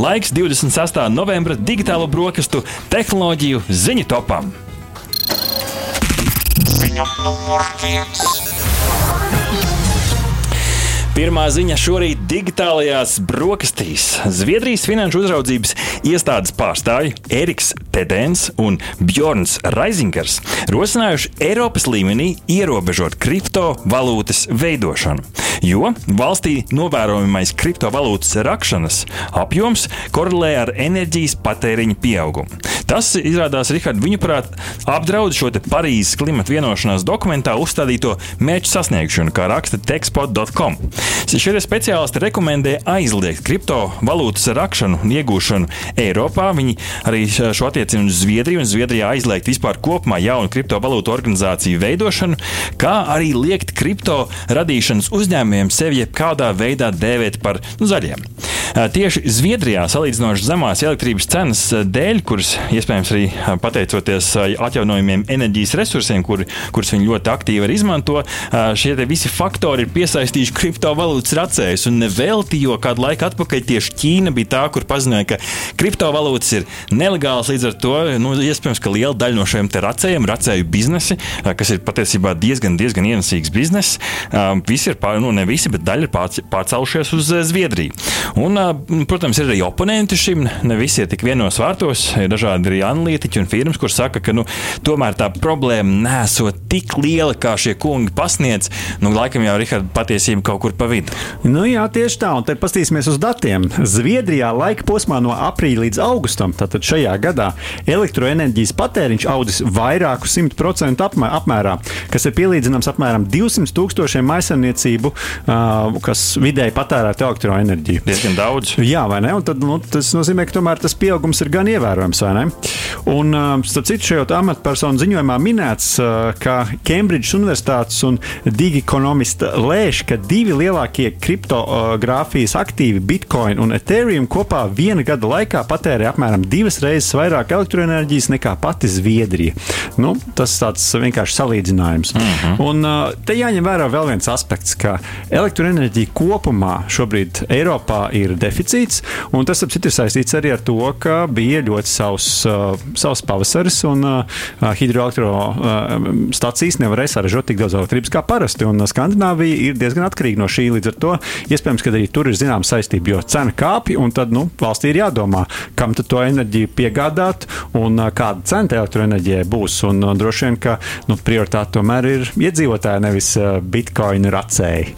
Laiks 26. novembra digitālo brokastu tehnoloģiju ziņu topam. Ziņa numur viens. Pirmā ziņa šorīt digitālajās brokastīs. Zviedrijas finanšu uzraudzības iestādes pārstāvji Eriks Tedens un Bjorns Raizingers rosinājuši Eiropas līmenī ierobežot kriptovalūtas veidošanu, jo valstī novērojamais kriptovalūtas rakšanas apjoms korelē ar enerģijas patēriņa pieaugumu. Tas izrādās, Rihard, viņuprāt, apdraud šo Parīzes klimata vienošanās dokumentā uzstādīto mērķu sasniegšanu, kā raksta techspot.com. Šie speciālisti rekomendē aizliegt kriptovalūtas rakšanu un iegūšanu Eiropā. Viņi arī šo attiecinu uz Zviedriju un Zviedrijā aizliegt vispār kopumā jaunu kriptovalūtu organizāciju veidošanu, kā arī liekt kripto radīšanas uzņēmumiem sevi jebkādā veidā dēvēt par nu, zaļiem. Tieši Zviedrijā salīdzinoši zemās elektrības cenas dēļ, kuras iespējams arī pateicoties atjaunojumiem enerģijas resursiem, kur, kurus viņi ļoti aktīvi arī izmanto, šie visi faktori ir piesaistījuši kriptovalūtas racējus. Un nevelti, jo kādu laiku atpakaļ tieši Ķīna bija tā, kur paziņoja, ka kriptovalūtas ir nelegāls. Līdz ar to nu, iespējams, ka liela daļa no šiem racējiem, racēju biznesi, kas ir patiesībā diezgan, diezgan ienesīgs bizness, visi ir, nu, ne visi, bet daļa ir pārcēlušies uz Zviedriju. Un, protams, ir arī oponenti šim. Ne visi ir tik vienos vārtos. Ir dažādi arī analītiķi un firmas, kur saka, ka nu, tomēr tā problēma nesot tik liela, kā šie kungi pasniedz. Nu, laikam jau Rihards patiesība kaut kur pa vidu. Nu, jā, tieši tā. Un te paskatīsimies uz datiem. Zviedrijā laika posmā no aprīļa līdz augustam, tātad šajā gadā, elektroenerģijas patēriņš audzis vairāku simt procentu apmērā, kas ir pielīdzināms apmēram 200 tūkstošiem maisaimniecību, kas vidēji patērētu elektroenerģiju. Diezgan daudz daudz. Jā, vai ne? Un tad, nu, tas nozīmē, ka tomēr tas pieaugums ir gan ievērojams, vai ne? Un, starp citu, šajā amatpersonu ziņojumā minēts, ka Kembridžas Universitātes un Digiconomista lēš, ka divi lielākie kriptogrāfijas aktīvi, Bitcoin un Ethereum, kopā viena gada laikā patērē apmēram divas reizes vairāk elektroenerģijas nekā pati Zviedrija. Nu, tas tāds vienkārši salīdzinājums. Mm -hmm. Un te jāņem vērā vēl viens aspekts, ka elektroenerģija kopumā šobrīd Eiropā ir deficīts. Tas ap citu ir saistīts arī ar to, ka bija ļoti savs, uh, savs pavasaris un uh, hidroelektrostacijas uh, nevarēja saražot tik daudz elektrības kā parasti. Un Skandināvija ir diezgan atkarīga no šī. Līdz ar to iespējams, ka arī tur ir zināma saistība, jo cena kāpj, un tad nu, valstī ir jādomā, kam to enerģiju piegādāt un uh, kāda cena elektroenerģijai būs. Un, uh, droši vien, ka nu, prioritāte tomēr ir iedzīvotāji, nevis uh, bitkoinu racēji.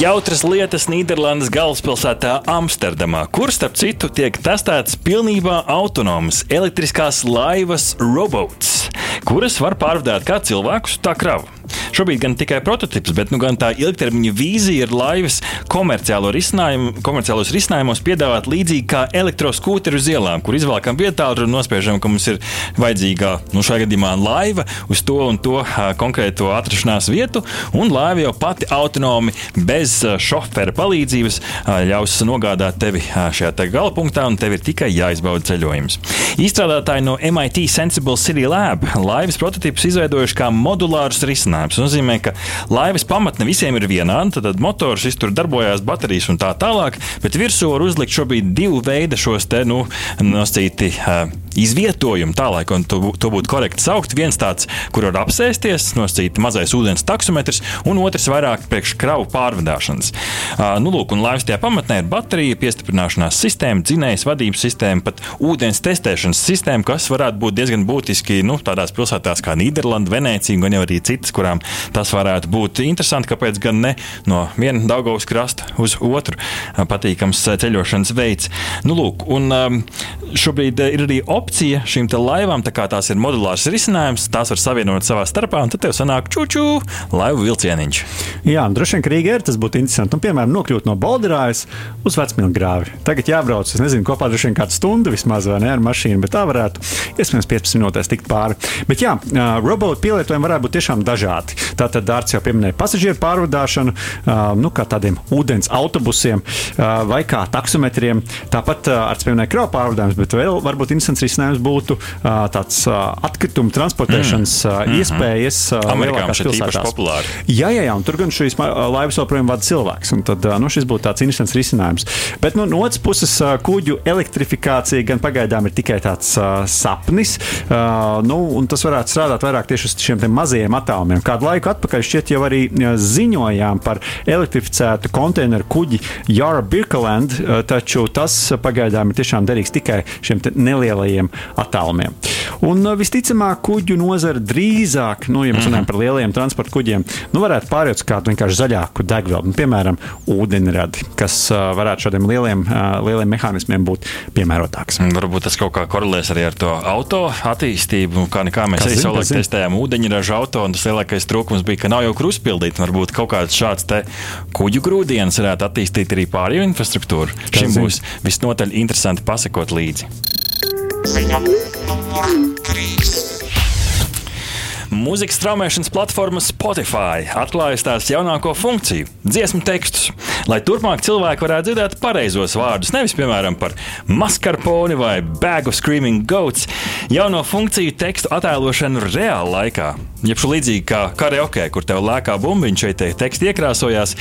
Jautras lietas Nīderlandes galvaspilsētā Amsterdamā, kur starp citu tiek testēts pilnībā autonomas elektriskās laivas robots, kuras var pārvadāt kā cilvēkus, tā kravu. Šobrīd gan tikai prototyps, bet nu, gan tā ilgtermiņa vīzija ir laivas komerciālo risinājumu, komerciālos risinājumos piedāvāt līdzīgi kā elektroskūteri uz ielām, kur izvēlkam vietālu un nospiežam, ka mums ir vajadzīgā, nu, šajā gadījumā laiva uz to un to konkrēto atrašanās vietu, un laiva jau pati autonomi bez šofera palīdzības ļaus nogādāt tevi šajā te galapunktā, un tev ir tikai jāizbauda ceļojums. Izstrādātāji no MIT Sensible City Lab laivas prototypus izveidojuši kā modulārus risinājumus risinājums. Tas nozīmē, ka laivas pamatne visiem ir vienāda, tad motors tur darbojās, baterijas un tā tālāk, bet virsū var uzlikt šobrīd divu veidu šos te nu, nosacīti. Uh, izvietojumu, tā lai to, to būtu korekti saukt. Viens tāds, kur var apsēsties, nosacīt mazais ūdens taksometrs, un otrs vairāk priekš kravu pārvadāšanas. Uh, nu, lūk, un laivas tajā pamatnē ir baterija, piestiprināšanās sistēma, dzinējas vadības sistēma, pat ūdens testēšanas sistēma, kas varētu būt diezgan būtiski nu, tādās pilsētās kā Nīderlanda, Venecija jau arī citas, kurām tas varētu būt interesanti. Kāpēc gan ne no viena Daugavas krasta uz otru patīkams ceļošanas veids? Nu, lūk, un um, šobrīd ir arī opcija šīm laivām, tā kā tās ir modulārs risinājums, tās var savienot savā starpā, un tad tev sanāk čūčū laivu vilcieniņš. Jā, droši vien, Rīgā ir tas būtu interesanti. Nu, piemēram, nokļūt no Bolderājas uz Vecmilgrāvi. Tagad jābrauc, es nezinu, kopā droši vien kādu stundu vismaz vai ne ar mašīnu, bet tā varētu iespējams 15 minūtēs tikt pāri. Bet jā, robotu pielietojumi varētu būt tiešām dažādi. Tātad Dārts jau pieminēja pasažieru pārvadāšanu, nu, kā tādiem ūdens autobusiem vai kā taksometriem. Tāpat ar pieminēja kravu pārvadājumus, bet vēl varbūt interesants risinājums būtu tāds atkritumu transportēšanas mm. iespējas lielākās pilsētās. Jā, jā, jā, un tur gan šīs laivas joprojām vada cilvēks. Tad nu, šis būtu tāds interesants risinājums. Bet nu, no otras puses, kuģu elektrifikācija gan pagaidām ir tikai tāds sapnis. Nu, tas varētu strādāt vairāk tieši uz šiem mazajiem attālumiem. Kādu laiku atpakaļ šķiet jau arī ziņojām par elektrificētu konteineru kuģi Jara Birkeland, uh, taču tas pagaidām ir tiešām derīgs tikai šiem nelielajiem attālumiem. Un uh, visticamāk, kuģu nozara drīzāk, nu, ja mēs runājam par lieliem transporta kuģiem, nu, varētu pāriet uz kādu vienkārši zaļāku degvielu, nu, piemēram, ūdeņradi, kas uh, varētu šādiem lieliem, uh, lieliem mehānismiem būt piemērotāks. Varbūt tas kaut kā korelēs arī ar to auto attīstību. Kā nekā mēs arī savulaik testējām ūdeņraža auto, un tas lielākais trūkums bija, ka nav jau kruspildīt. Varbūt kaut kāds šāds kuģu grūdienis varētu attīstīt arī pārējo infrastruktūru. Kas Šim zin? būs visnotaļ interesanti pasakot līdzi. Ziņa. Krīzes. Mūzikas straumēšanas platforma Spotify atklājas tās jaunāko funkciju - dziesmu tekstus, lai turpmāk cilvēki varētu dzirdēt pareizos vārdus. Nevis, piemēram, par maskarponi vai bag of screaming goats, jauno funkciju tekstu attēlošanu reāla laikā. Jeb līdzīgi kā karaoke, kur tev lēkā bumbiņš, šeit te teksti iekrāsojās.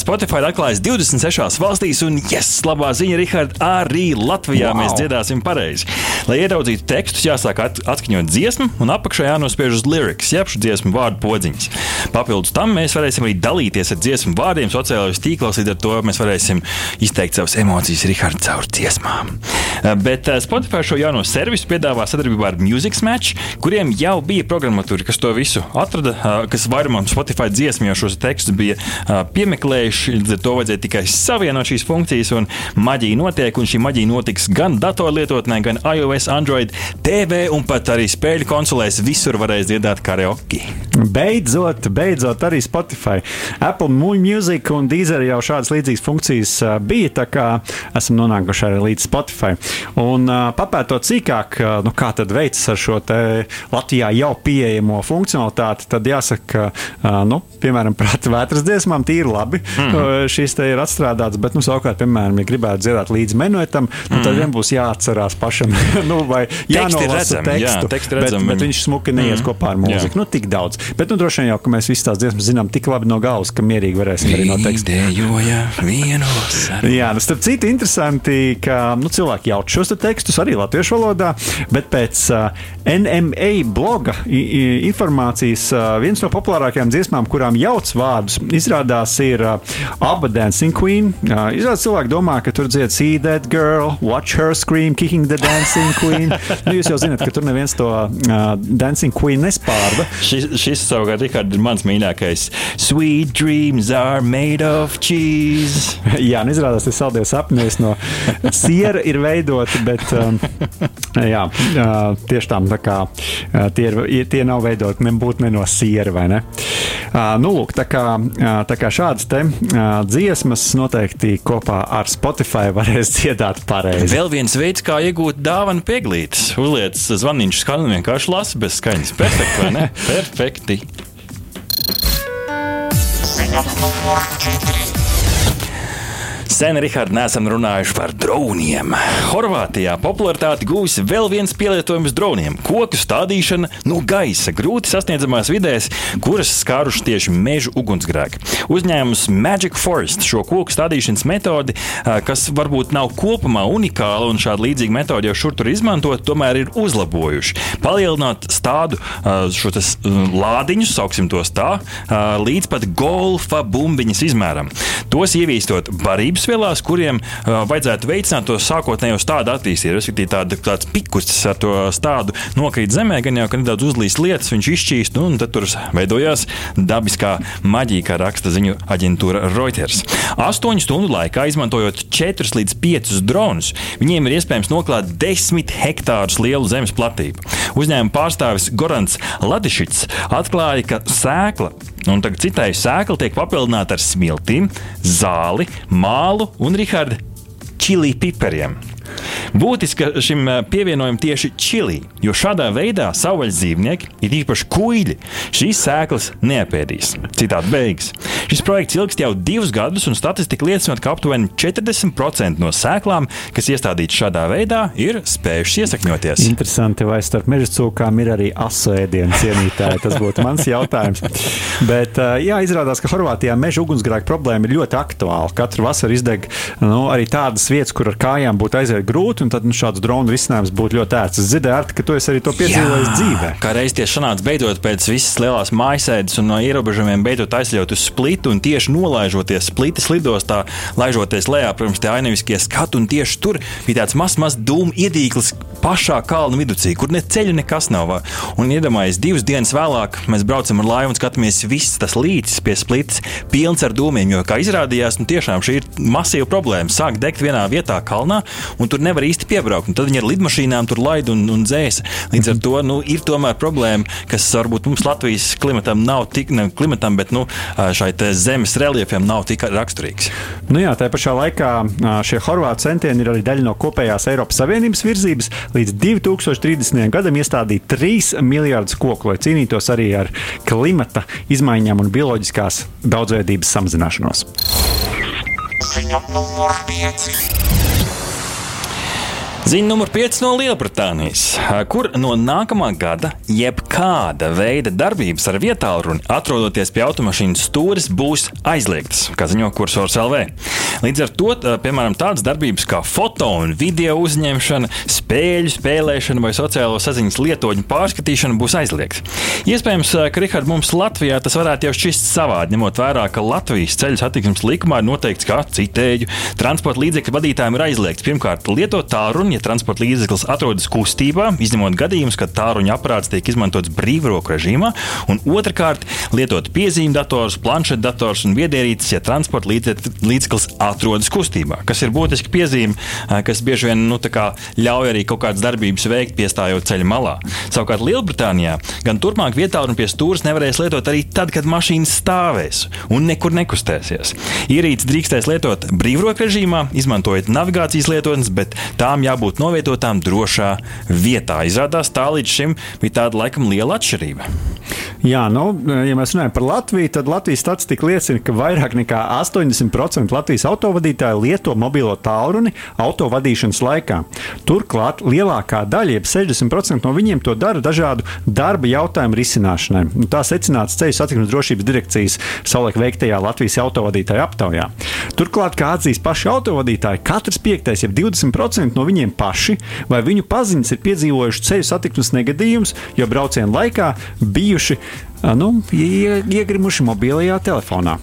Spotify atklājas 26 valstīs, un, yes, labā ziņa, Rihard, arī Latvijā wow. mēs dziedāsim pareizi. Lai ieraudzītu tekstus, jāsāk atskaņot dziesmu, un apakšā jānospiež uz lyrics liekas, jeb šo dziesmu vārdu podziņas. Papildus tam mēs varēsim arī dalīties ar dziesmu vārdiem sociālajos tīklos, līdz ar to mēs varēsim izteikt savas emocijas Rihards caur dziesmām. Eh, bet eh, Spotify šo jauno servisu piedāvā sadarbībā ar Music Match, kuriem jau bija programmatūra, kas to visu atrada, eh, kas vairumam Spotify dziesmu jau šos tekstus bija piemeklējuši. Līdz ar to vajadzēja tikai savienot šīs funkcijas, un maģija notiek, un šī maģija notiks gan datorlietotnē, gan iOS, Android, TV un pat arī spēļu konsolēs. Visur varēs dziedāt karaoke. Beidzot, beidzot arī Spotify, Apple Music un Deezer jau šādas līdzīgas funkcijas bija. Tā kā esam nonākuši arī līdz Spotify. Un papētot sīkāk, nu, kā tad veicas ar šo Latvijā jau pieejamo funkcionalitāti, tad jāsaka, ka, nu, piemēram, prāta vētras dziesmām tīri labi. Mm -hmm. Šis te ir atstrādāts, bet, nu, savukārt, piemēram, ja gribētu dzirdēt līdz menuetam, nu, mm -hmm. tad vien būs jāatcerās pašam, nu, vai jānolasa tekstu, jā, tekstu redzam, bet, bet viņš smuki neies mm -hmm. kopā ar mūziku mūziku. Nu, tik daudz. Bet nu, droši vien jau, ka mēs visas tās dziesmas zinām tik labi no galvas, ka mierīgi varēsim arī no teksta. Jā, nu, starp citu, interesanti, ka nu, cilvēki jauc šos te tekstus arī latviešu valodā, bet pēc uh, NMA bloga informācijas uh, viens no populārākajām dziesmām, kurām jauc vārdus, izrādās ir uh, Abba Dancing Queen. Uh, izrādās cilvēki domā, ka tur dzied See That Girl, Watch Her Scream, Kicking the Dancing Queen. nu, jūs jau zināt, ka tur neviens to uh, Dancing Queen nespēja vārda. Šis, šis savukārt Rikārd, ir mans mīļākais. Sweet dreams are made of cheese. jā, nu izrādās, ka saldie sapņi no siera ir veidoti, bet um, jā, tieši tā, tā kā tie, ir, tie nav veidoti nebūtu ne no siera, vai ne? Nu, lūk, tā kā, tā kā šādas te dziesmas noteikti kopā ar Spotify varēs dziedāt pareizi. Vēl viens veids, kā iegūt dāvanu pieglītes. Uzliec zvaniņš skan un vienkārši lasi bez skaņas. Perfekti, vai ne? Perfekti. Sen, Rihard, neesam runājuši par droniem. Horvātijā popularitāti gūs vēl viens pielietojums droniem - koku stādīšana no gaisa grūti sasniedzamās vidēs, kuras skāruši tieši meža ugunsgrēki. Uzņēmums Magic Forest šo koku stādīšanas metodi, kas varbūt nav kopumā unikāla un šāda līdzīga metode jau šur tur izmantot, tomēr ir uzlabojuši. Palielināt stādu šo tas, lādiņus, sauksim tos tā, līdz pat golfa bumbiņas izmēram. Tos ievīstot barības vielās, kuriem uh, vajadzētu veicināt to sākotnējo stādu attīstību. Respektīvi, tāda, tāds pikustis ar to stādu nokrīt zemē, gan jau, ka nedaudz uzlīst lietas, viņš izšķīst, un tad tur veidojās dabiskā maģija, kā raksta ziņu aģentūra Reuters. Astoņu stundu laikā, izmantojot 4 līdz 5 dronus, viņiem ir iespējams noklāt 10 hektārus lielu zemes platību. Uzņēmuma pārstāvis Gorants Ladišits atklāja, ka sēkla Un tagad citai sēkla tiek papildināta ar smiltīm, zāli, mālu un Rihardu čili pipariem. Būtiska šim eh, pievienojam tieši čili, jo šādā veidā savvaļas dzīvnieki, ir īpaši kuģi, šīs sēklas neapēdīs. Citādi beigas. Šis projekts ilgst jau divus gadus, un statistika liecina, ka aptuveni 40% no sēklām, kas iestādītas šādā veidā, ir spējušas iesakņoties. Interesanti, vai starp meža cūkām ir arī asēdienu cienītāji? Tas būtu mans jautājums. Bet, jā, izrādās, ka Horvātijā meža ugunsgrēka problēma ir ļoti aktuāla. Katru vasaru izdeg nu, arī tādas vietas, kur ar kājām būtu aiziet grūti, un tad nu, šāds drona risinājums būtu ļoti ērts. Es dzirdēju, ka tu arī to piedzīvojies dzīvē. Kā reiz tieši sanāca beidzot pēc visas lielās mājasēdes un no ierobežojumiem beidzot aizļaut uz splitu un tieši nolaižoties splitas lidostā, laižoties lejā, protams, tie ainaviskie skati, un tieši tur bija tāds mazs, mazs dūmu iedīglis pašā kalna vidū, kur ne ceļa nekas nav. Un iedomājieties, divas dienas vēlāk mēs braucam ar laivu un skatāmies, viss tas līcis pie splitas pilns ar dūmiem. Jo, kā izrādījās, nu, tiešām šī ir masīva problēma. Sāk degt vienā vietā kalnā, un tur nevar īsti piebraukt. Un tad viņi ar lidmašīnām tur laid un, un dzēsa. Līdz ar to nu, ir tomēr problēma, kas varbūt mums Latvijas klimatam nav tik, ne klimatam, bet nu, šai zemes reliefiem nav tik raksturīgs. Nu jā, tā pašā laikā šie Horvātu centieni ir arī daļa no kopējās Eiropas Savienības virzības līdz 2030. gadam iestādīt 3 miljardus koku, lai cīnītos arī ar klimata izmaiņām un bioloģiskās daudzveidības samazināšanos. Ziņa numur 5. Ziņa numur 5 no Lielbritānijas, kur no nākamā gada jebkāda veida darbības ar vietālruni, atrodoties pie automašīnas stūres, būs aizliegtas, kā ziņo kursors LV. Līdz ar to, piemēram, tādas darbības kā foto un video uzņemšana, spēļu spēlēšana vai sociālo saziņas lietotņu pārskatīšana būs aizliegta. Iespējams, ka Rihard, mums Latvijā tas varētu jau šķist savādi, ņemot vērā, ka Latvijas ceļu satiksmes likumā ir noteikts, ka citēju transporta līdzekļu vadītājiem ir aizliegts pirmkārt lietot tālruni ja transporta līdzeklis atrodas kustībā, izņemot gadījumus, kad tāruņa aparāts tiek izmantots brīvroku režīmā, un otrkārt, lietot piezīmju dators, planšetdators un viedierīces, ja transporta līdzeklis atrodas kustībā, kas ir būtiski piezīme, kas bieži vien nu, ļauj arī kaut kādas darbības veikt, piestājot ceļa malā. Savukārt Lielbritānijā gan turpmāk vietā un pie stūres nevarēs lietot arī tad, kad mašīna stāvēs un nekur nekustēsies. Ierīces drīkstēs lietot brīvroku režīmā, izmantojot navigācijas lietotnes, bet tām jābūt jābūt novietotām drošā vietā. Izrādās, tā līdz šim bija tāda laikam liela atšķirība. Jā, nu, ja mēs runājam par Latviju, tad Latvijas statistika liecina, ka vairāk nekā 80% Latvijas autovadītāju lieto mobilo tālruni autovadīšanas laikā. Turklāt lielākā daļa, jeb 60% no viņiem to dara dažādu darba jautājumu risināšanai. Tā secināts Ceļu satiksmes drošības direkcijas savulaik veiktajā Latvijas autovadītāju aptaujā. Turklāt, kā atzīst paši autovadītāji, katrs piektais, jeb 20% no viņiem paši vai viņu paziņas ir piedzīvojuši ceļu satiksmes negadījumus, jo brauciena laikā bijuši nu, iegrimuši mobilajā telefonā.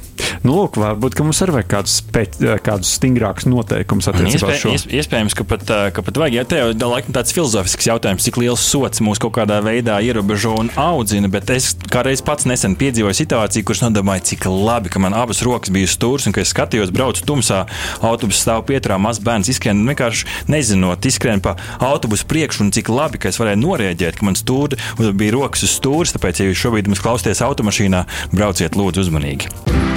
Nu, lūk, varbūt mums arī vajag kādus, pēc, kādus stingrākus noteikumus attiecībā uz šo. Iespējams, ka pat, ka pat vajag. Jā, te jau laikam tāds filozofisks jautājums, cik liels sots mūs kaut kādā veidā ierobežo un audzina, bet es kādreiz pats nesen piedzīvoju situāciju, kuras nodomāju, cik labi, ka man abas rokas bija stūrs un ka es skatījos, braucu tumsā, autobusu stāv pieturā, mazs bērns izskrien, vienkārši nezinot, izskrien pa autobusu priekšu un cik labi, ka es varēju norēģēt, ka man stūri bija rokas uz stūres, tāpēc, ja jūs šobrīd mums klausāties automašīnā, brauciet lūdzu uzmanīgi.